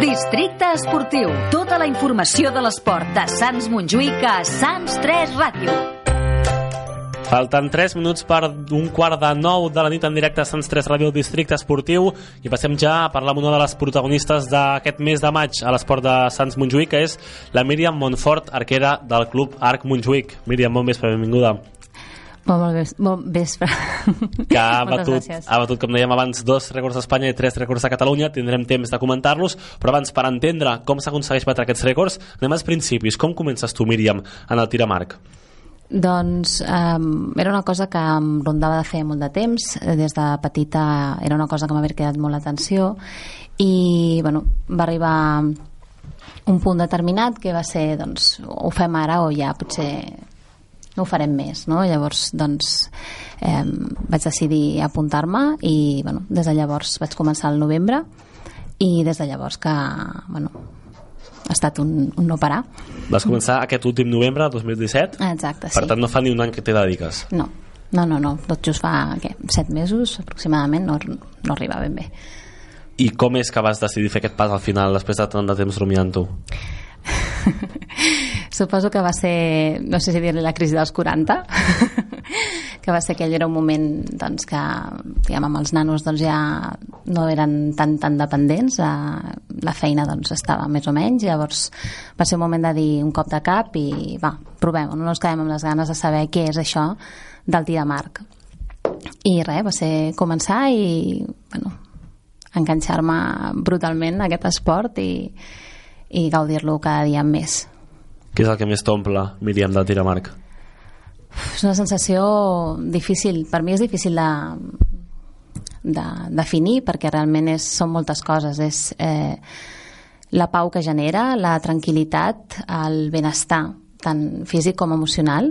Districte Esportiu. Tota la informació de l'esport de Sants Montjuïc a Sants 3 Ràdio. Falten 3 minuts per un quart de 9 de la nit en directe a Sants 3 Ràdio Districte Esportiu i passem ja a parlar amb una de les protagonistes d'aquest mes de maig a l'esport de Sants Montjuïc que és la Míriam Montfort, arquera del club Arc Montjuïc. Míriam, bon vespre, benvinguda. Bon, bon, vespre. bon vespre. que ha batut, gràcies. ha batut, com dèiem abans, dos rècords d'Espanya i tres rècords de Catalunya. Tindrem temps de comentar-los, però abans, per entendre com s'aconsegueix batre aquests rècords, anem als principis. Com comences tu, Míriam, en el tir a marc? Doncs um, era una cosa que em rondava de fer molt de temps. Eh, Des de petita era una cosa que m'havia quedat molt l'atenció i bueno, va arribar un punt determinat que va ser doncs, ho fem ara o ja potser no ho farem més, no? Llavors, doncs, eh, vaig decidir apuntar-me i, bueno, des de llavors vaig començar al novembre i des de llavors que, bueno, ha estat un, un no parar. Vas començar aquest últim novembre de 2017, Exacte, sí. per tant no fa ni un any que t'hi dediques. No, no, no, no. tot just fa què, set mesos aproximadament, no, no arriba ben bé. I com és que vas decidir fer aquest pas al final, després de tant de temps rumiant-ho? Suposo que va ser, no sé si dir-li la crisi dels 40, que va ser aquell era un moment doncs, que diguem, amb els nanos doncs, ja no eren tan, tan dependents, eh, la feina doncs, estava més o menys, llavors va ser un moment de dir un cop de cap i va, provem, no ens quedem amb les ganes de saber què és això del tir de marc. I res, va ser començar i bueno, enganxar-me brutalment a aquest esport i, i gaudir-lo cada dia més. Què és el que més t'omple, Míriam, del tir a marc? És una sensació difícil, per mi és difícil de, de definir perquè realment és, són moltes coses. És eh, la pau que genera, la tranquil·litat, el benestar, tant físic com emocional,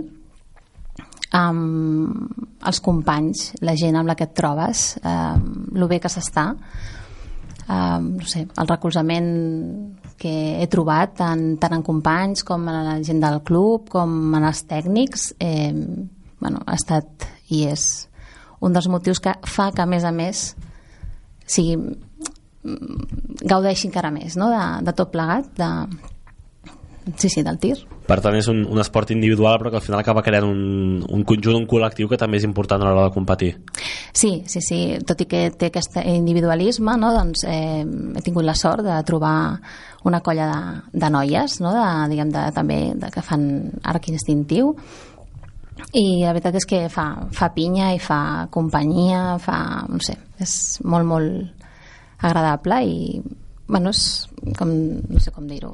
amb els companys, la gent amb la que et trobes, eh, el bé que s'està, eh, no sé, el recolzament que he trobat tant, tant en companys com en la gent del club com en els tècnics eh, bueno, ha estat i és un dels motius que fa que a més a més sigui mm, gaudeixi encara més no? de, de tot plegat de, sí, sí, del tir Per tant, és un, un esport individual, però que al final acaba creant un, un conjunt, un col·lectiu que també és important a l'hora de competir. Sí, sí, sí, tot i que té aquest individualisme, no, doncs eh, he tingut la sort de trobar una colla de, de noies, no, de, diguem, de, també de, que fan arc instintiu, i la veritat és que fa, fa pinya i fa companyia, fa, no sé, és molt, molt agradable i, bueno, és com, no sé com dir-ho,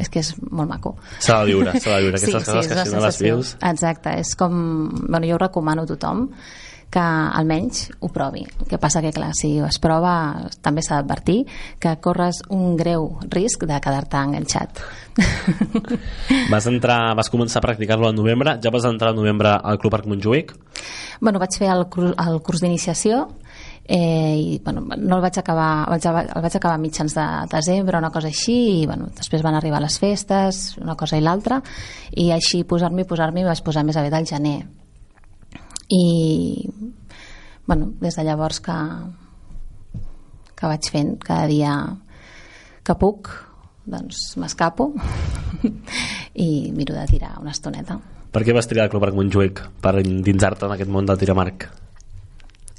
és que és molt maco. S'ha de viure, s'ha de viure aquestes coses és que si no les vius... Exacte, és com... Bueno, jo ho recomano a tothom que almenys ho provi. El que passa que, clar, si es prova també s'ha d'advertir que corres un greu risc de quedar-te enganxat. Vas entrar, vas començar a practicar-lo al novembre, ja vas entrar al novembre al Club Arc Montjuïc, bueno, vaig fer el, el curs d'iniciació eh, i bueno, no el vaig acabar vaig, el vaig acabar a mitjans de desembre una cosa així i bueno, després van arribar les festes una cosa i l'altra i així posar-m'hi, posar-m'hi vaig posar més aviat al gener i bueno, des de llavors que que vaig fent cada dia que puc doncs m'escapo i miro de tirar una estoneta per què vas triar el Club Arc Montjuïc? Per endinsar-te en aquest món del tir a marc?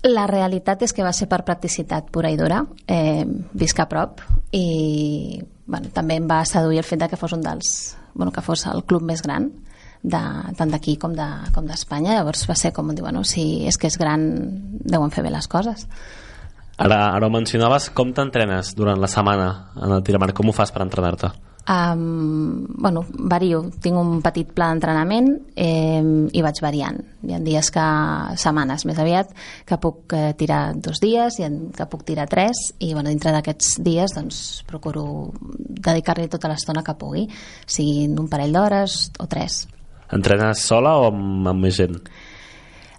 La realitat és que va ser per practicitat pura i dura. Eh, visc a prop i bueno, també em va seduir el fet de que fos un dels bueno, que fos el club més gran de, tant d'aquí com de- com d'Espanya de, llavors va ser com dir, bueno, si és que és gran deuen fer bé les coses Ara, ara ho mencionaves, com t'entrenes durant la setmana en el tir a marc? Com ho fas per entrenar-te? Um, bueno, vario. Tinc un petit pla d'entrenament eh, i vaig variant. Hi ha dies que, setmanes més aviat, que puc eh, tirar dos dies, i que puc tirar tres, i bueno, dintre d'aquests dies doncs, procuro dedicar-li tota l'estona que pugui, siguin un parell d'hores o tres. Entrenes sola o amb, amb més gent?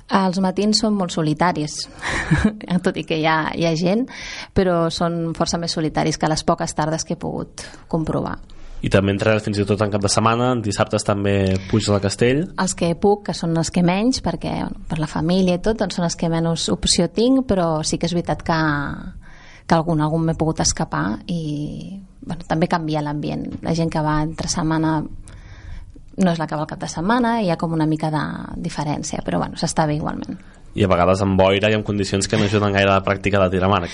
Els matins són molt solitaris, tot i que hi ha, hi ha gent, però són força més solitaris que les poques tardes que he pogut comprovar. I també entrenes fins i tot en cap de setmana, en dissabtes també puges al castell. Els que puc, que són els que menys, perquè bueno, per la família i tot, doncs són els que menys opció tinc, però sí que és veritat que, que algun, algun m'he pogut escapar i bueno, també canvia l'ambient la gent que va entre setmana no és la que va al cap de setmana hi ha com una mica de diferència però bueno, s'està bé igualment i a vegades amb boira i amb condicions que no ajuden gaire a la pràctica de tir a marc.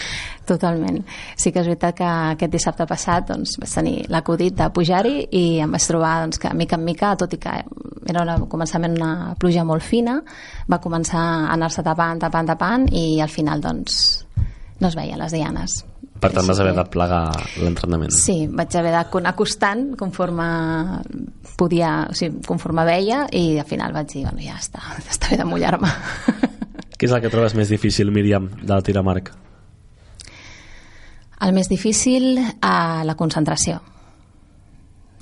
Totalment. Sí que és veritat que aquest dissabte passat doncs, vaig tenir l'acudit de pujar-hi i em vaig trobar doncs, que mica en mica, tot i que era una, començament una pluja molt fina, va començar a anar-se tapant, tapant, tapant i al final doncs, no es veien les dianes. Per tant, vas haver de plegar l'entrenament. Sí, vaig haver d'anar acostant conforme podia, o sigui, conforme veia i al final vaig dir, bueno, ja està, està bé de mullar-me. Què és el que trobes més difícil, Míriam, de tirar marc? El més difícil, a la concentració.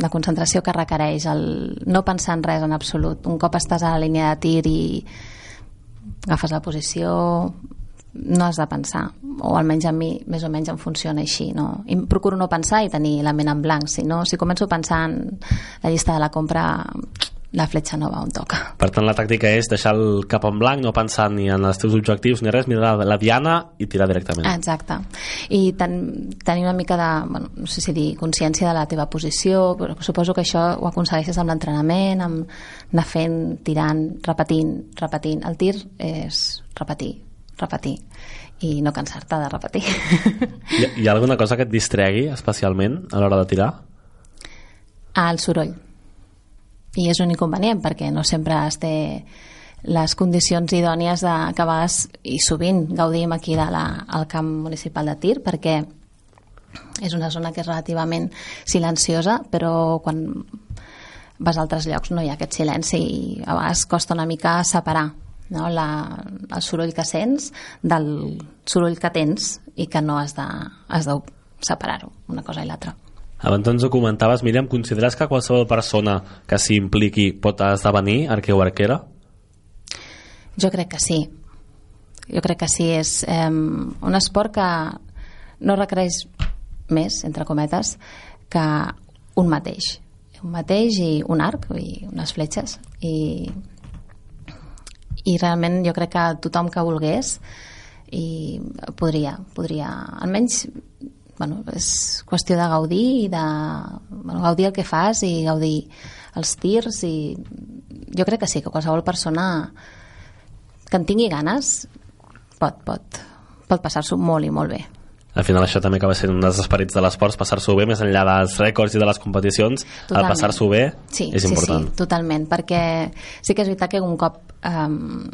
La concentració que requereix, el no pensar en res en absolut. Un cop estàs a la línia de tir i agafes la posició, no has de pensar, o almenys a mi més o menys em funciona així. No? I procuro no pensar i tenir la ment en blanc, si no, si començo en la llista de la compra la fletxa no va on toca. Per tant, la tàctica és deixar el cap en blanc, no pensar ni en els teus objectius ni res, mirar la diana i tirar directament. Exacte. I ten, tenir una mica de, bueno, no sé si dir, consciència de la teva posició, suposo que això ho aconsegueixes amb l'entrenament, amb anar fent, tirant, repetint, repetint. El tir és repetir, repetir i no cansar-te de repetir. Hi hi ha alguna cosa que et distregui especialment a l'hora de tirar? El soroll i és un inconvenient perquè no sempre es té les condicions idònies de, que a vegades i sovint gaudim aquí de la, al camp municipal de Tir perquè és una zona que és relativament silenciosa però quan vas a altres llocs no hi ha aquest silenci i a vegades costa una mica separar no? la, el soroll que sents del soroll que tens i que no has de, has de separar-ho una cosa i l'altra abans ens ho comentaves, Míriam, consideres que qualsevol persona que s'hi impliqui pot esdevenir arqueu o arquera? Jo crec que sí. Jo crec que sí. És eh, un esport que no requereix més, entre cometes, que un mateix. Un mateix i un arc, i unes fletxes. I, i realment jo crec que tothom que volgués i podria, podria almenys bueno, és qüestió de gaudir i de bueno, gaudir el que fas i gaudir els tirs i jo crec que sí, que qualsevol persona que en tingui ganes pot, pot, pot passar-s'ho molt i molt bé. Al final això també acaba sent un dels esperits de l'esports, passar-s'ho bé, més enllà dels rècords i de les competicions, totalment. el passar-s'ho bé sí, és important. Sí, sí, totalment, perquè sí que és veritat que un cop um,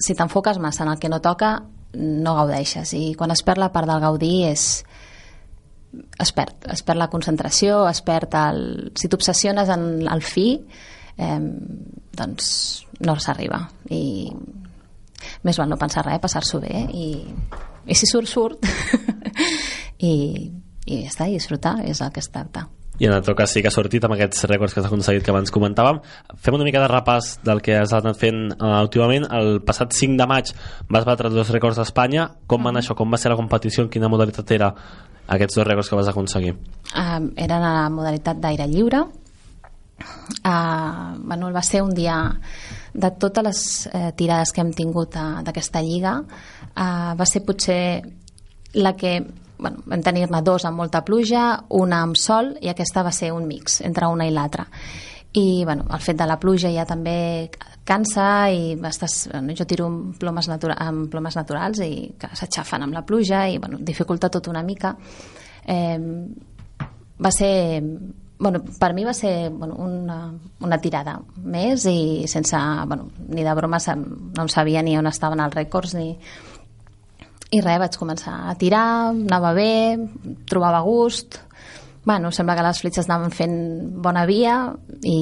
si t'enfoques massa en el que no toca no gaudeixes i quan es perd la part del gaudir és, es perd, es perd la concentració, es perd el... Si t'obsessiones en el fi, eh, doncs no s'arriba. I més val no pensar res, passar-s'ho bé i, i si surt, surt. I, i ja està, i disfrutar és el que es tracta. I en el teu cas sí que ha sortit amb aquests rècords que has aconseguit que abans comentàvem. Fem una mica de repàs del que has anat fent uh, últimament. El passat 5 de maig vas batre dos rècords d'Espanya. Com va anar això, com va ser la competició? En quina modalitat era aquests dos rècords que vas aconseguir? Uh, eren a la modalitat d'aire lliure. Uh, bueno, va ser un dia de totes les eh, tirades que hem tingut d'aquesta lliga uh, va ser potser la que bueno, vam tenir-ne dos amb molta pluja, una amb sol i aquesta va ser un mix entre una i l'altra. I bueno, el fet de la pluja ja també cansa i estàs, bueno, jo tiro amb plomes, natura, amb plomes naturals i que s'aixafen amb la pluja i bueno, dificulta tot una mica. Eh, va ser bueno, per mi va ser bueno, una, una tirada més i sense, bueno, ni de broma no sabia ni on estaven els rècords ni, i res, vaig començar a tirar, anava bé, trobava gust, bueno, sembla que les fletxes anaven fent bona via i,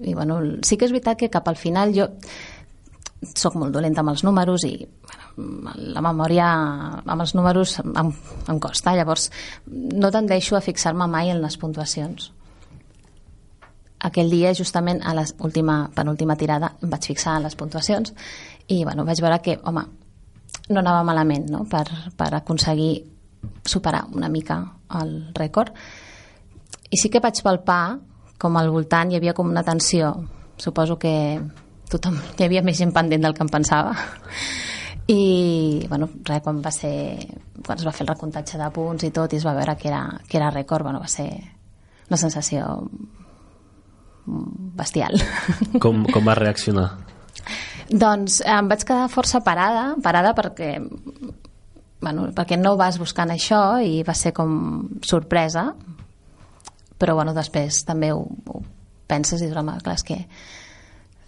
i bueno, sí que és veritat que cap al final jo sóc molt dolenta amb els números i bueno, la memòria amb els números em, em costa, llavors no tendeixo a fixar-me mai en les puntuacions. Aquell dia, justament a l'última penúltima tirada, em vaig fixar en les puntuacions i bueno, vaig veure que, home, no anava malament no? per, per aconseguir superar una mica el rècord i sí que vaig palpar com al voltant hi havia com una tensió suposo que tothom, hi havia més gent pendent del que em pensava i bueno, res, quan va ser quan es va fer el recomptatge de punts i tot i es va veure que era, que era rècord bueno, va ser una sensació bestial Com, com va reaccionar? doncs em vaig quedar força parada parada perquè bueno, perquè no vas buscant això i va ser com sorpresa però bueno, després també ho, ho penses i dius, home, clar, és que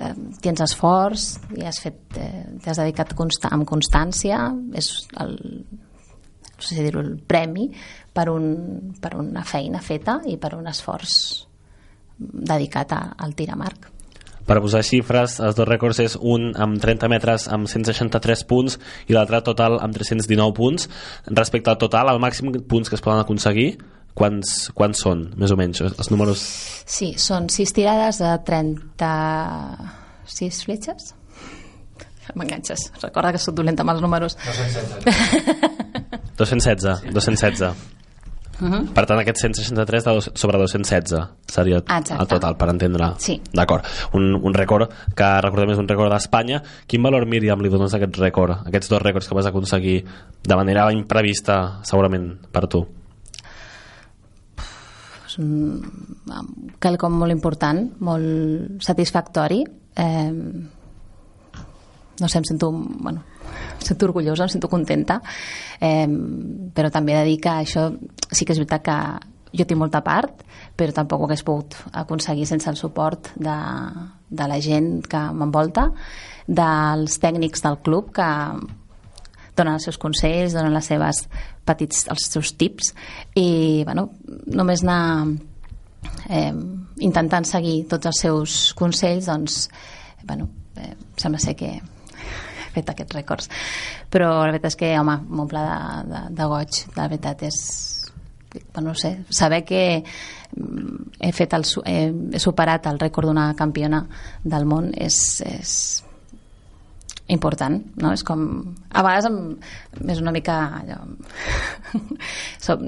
eh, tens esforç i has fet, eh, t'has dedicat consta amb constància és el, no sé si dir el premi per, un, per una feina feta i per un esforç dedicat a, al tir a marc Per posar xifres, els dos rècords és un amb 30 metres amb 163 punts i l'altre total amb 319 punts. Respecte al total, el màxim punts que es poden aconseguir, quants, quants són, més o menys, els números? Sí, són sis tirades de 36 fletxes. M'enganxes. Recorda que soc dolenta amb els números. 216, 216. Uh -huh. Per tant, aquest 163 de dos, sobre 216 seria Exacte. el total, per entendre. Sí. D'acord. Un, un rècord que, recordem, és un rècord d'Espanya. Quin valor, Míriam, li dones a aquest rècord, aquests dos rècords que vas aconseguir de manera imprevista, segurament, per tu? És un, quelcom molt important, molt satisfactori. Eh, no sé, em sento, bueno, em sento orgullosa, em sento contenta, eh, però també he de dir que això sí que és veritat que jo tinc molta part, però tampoc ho hagués pogut aconseguir sense el suport de, de la gent que m'envolta, dels tècnics del club que donen els seus consells, donen les seves petits, els seus tips i bueno, només anar eh, intentant seguir tots els seus consells doncs bueno, eh, sembla ser que he fet aquests rècords. Però la veritat és que home, m'omple de, de, de goig la veritat és bueno, no sé, saber que mm, he, fet el, he superat el rècord d'una campiona del món és, és important, no? És com... A vegades em, és una mica... Allò, som,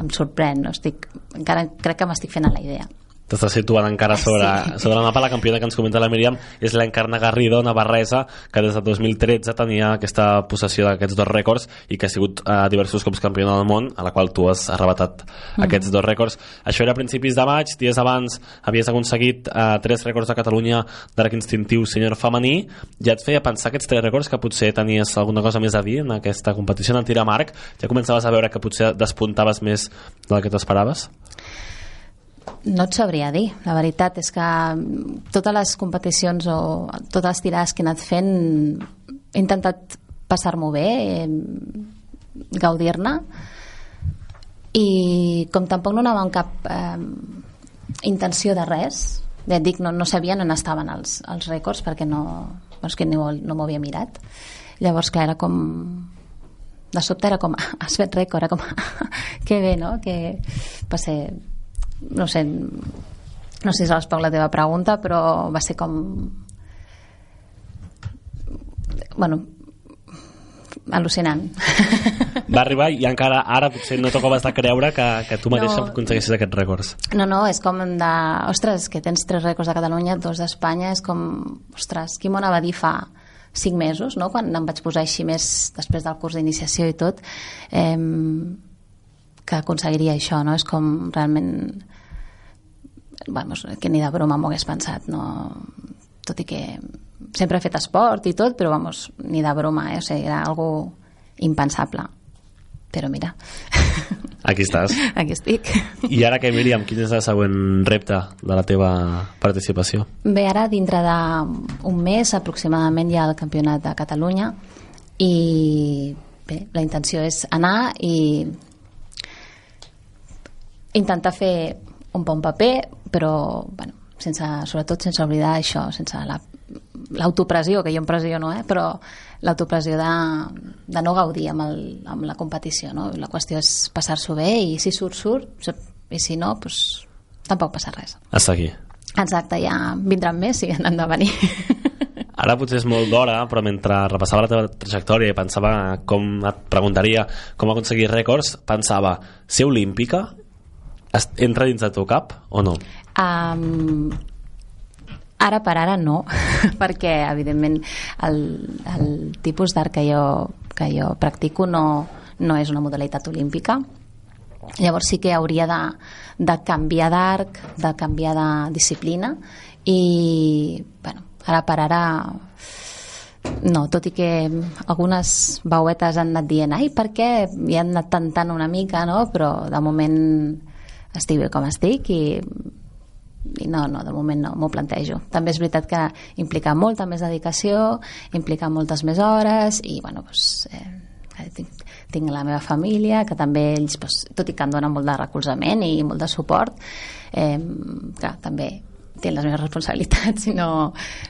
em sorprèn, no? Estic, encara crec que m'estic fent a la idea. T'estàs situant encara sobre, Sí. sobre el mapa. La campiona que ens comenta la Míriam és l'Encarna Garrido, navarresa que des de 2013 tenia aquesta possessió d'aquests dos rècords i que ha sigut eh, diversos cops campiona del món a la qual tu has arrebatat aquests dos rècords. Això era a principis de maig, dies abans havies aconseguit eh, tres rècords de Catalunya d'arc instintiu sènior femení. Ja et feia pensar aquests tres rècords que potser tenies alguna cosa més a dir en aquesta competició en el tir a marc ja començaves a veure que potser despuntaves més del que t'esperaves? No et sabria dir. La veritat és que totes les competicions o totes les tirades que he anat fent he intentat passar-m'ho bé, eh, gaudir-ne i com tampoc no anava amb cap eh, intenció de res ja et dic, no, no sabia on estaven els, els rècords perquè no, doncs que no, no m'ho havia mirat llavors clar, era com de sobte era com, has fet rècord, era com que bé, no? Que va ser no sé no sé si responc la teva pregunta però va ser com bueno al·lucinant va arribar i encara ara potser no t'acabes de creure que, que tu mateixa No. aconseguissis aquests rècords No, no, és com de... Ostres, que tens tres rècords de Catalunya, dos d'Espanya, és com... Ostres, qui m'ho anava a dir fa cinc mesos, no?, quan em vaig posar així més després del curs d'iniciació i tot, eh, que aconseguiria això, no? És com realment... Bueno, que ni de broma m'ho hagués pensat, no? Tot i que sempre he fet esport i tot, però, vamos, ni de broma, eh? O sigui, era algo impensable. Però mira, aquí estàs aquí estic. i ara que Míriam, quin és el següent repte de la teva participació? Bé, ara dintre d'un mes aproximadament hi ha el Campionat de Catalunya i bé, la intenció és anar i intentar fer un bon paper, però bueno, sense, sobretot sense oblidar això, sense la l'autopressió, que jo em pressiono, eh? però l'autopressió de, de no gaudir amb, el, amb la competició. No? La qüestió és passar-s'ho bé i si surt, surt, i si no, doncs, tampoc passa res. A seguir. Exacte, ja vindran més i han de venir. Ara potser és molt d'hora, però mentre repassava la teva trajectòria i pensava com et preguntaria com aconseguir rècords, pensava, ser olímpica entra dins del teu cap o no? Um, ara per ara no, perquè evidentment el, el tipus d'art que jo, que jo practico no, no és una modalitat olímpica llavors sí que hauria de, de canviar d'arc de canviar de disciplina i bueno, ara per ara no, tot i que algunes veuetes han anat dient ai, per què? I han anat tentant una mica, no? Però de moment estic bé com estic i, i no, no, de moment no, m'ho plantejo. També és veritat que implica molta més dedicació, implica moltes més hores i, bueno, doncs, eh, tinc, tinc la meva família, que també ells, doncs, tot i que em donen molt de recolzament i molt de suport, eh, que també tenen les meves responsabilitats i no,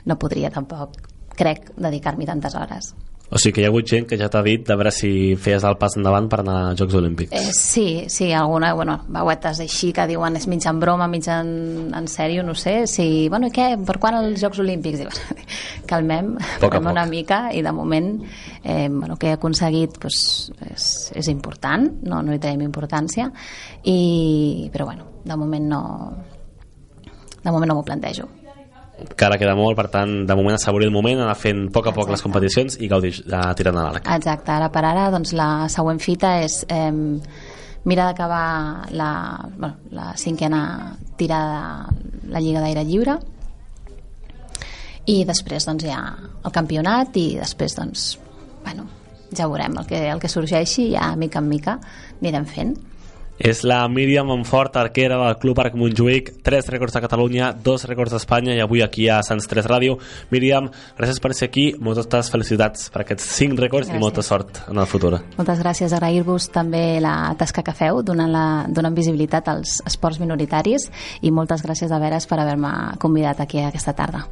no podria tampoc crec, dedicar-m'hi tantes hores. O sigui que hi ha hagut gent que ja t'ha dit de veure si feies el pas endavant per anar als Jocs Olímpics. Eh, sí, sí, alguna, bueno, veuetes així que diuen és mig en broma, mig en, en sèrio, no sé, si, bueno, i què, per quan els Jocs Olímpics? Diu, calmem, poc calmem una mica i de moment eh, bueno, que he aconseguit pues, és, és important, no, no hi tenim importància, i, però bueno, de moment no, de moment no m'ho plantejo que ara queda molt, per tant, de moment assaborir el moment, anar fent a poc a poc Exacte. les competicions i gaudir de tirant a l'arc. Exacte, ara per ara doncs, la següent fita és eh, mirar d'acabar la, bueno, la cinquena tirada de la Lliga d'Aire Lliure i després doncs, hi ha el campionat i després doncs, bueno, ja veurem el que, el que sorgeixi ja mica en mica anirem fent és la Míriam Monfort, arquera del Club Arc Montjuïc, tres rècords de Catalunya, dos rècords d'Espanya i avui aquí a Sants 3 Ràdio. Míriam, gràcies per ser aquí, moltes felicitats per aquests cinc rècords gràcies. i molta sort en el futur. Moltes gràcies, agrair-vos també la tasca que feu, donant, la, donant visibilitat als esports minoritaris i moltes gràcies a veres per haver-me convidat aquí aquesta tarda.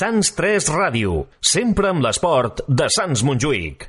Sants 3 Ràdio, sempre amb l'esport de Sants Montjuïc.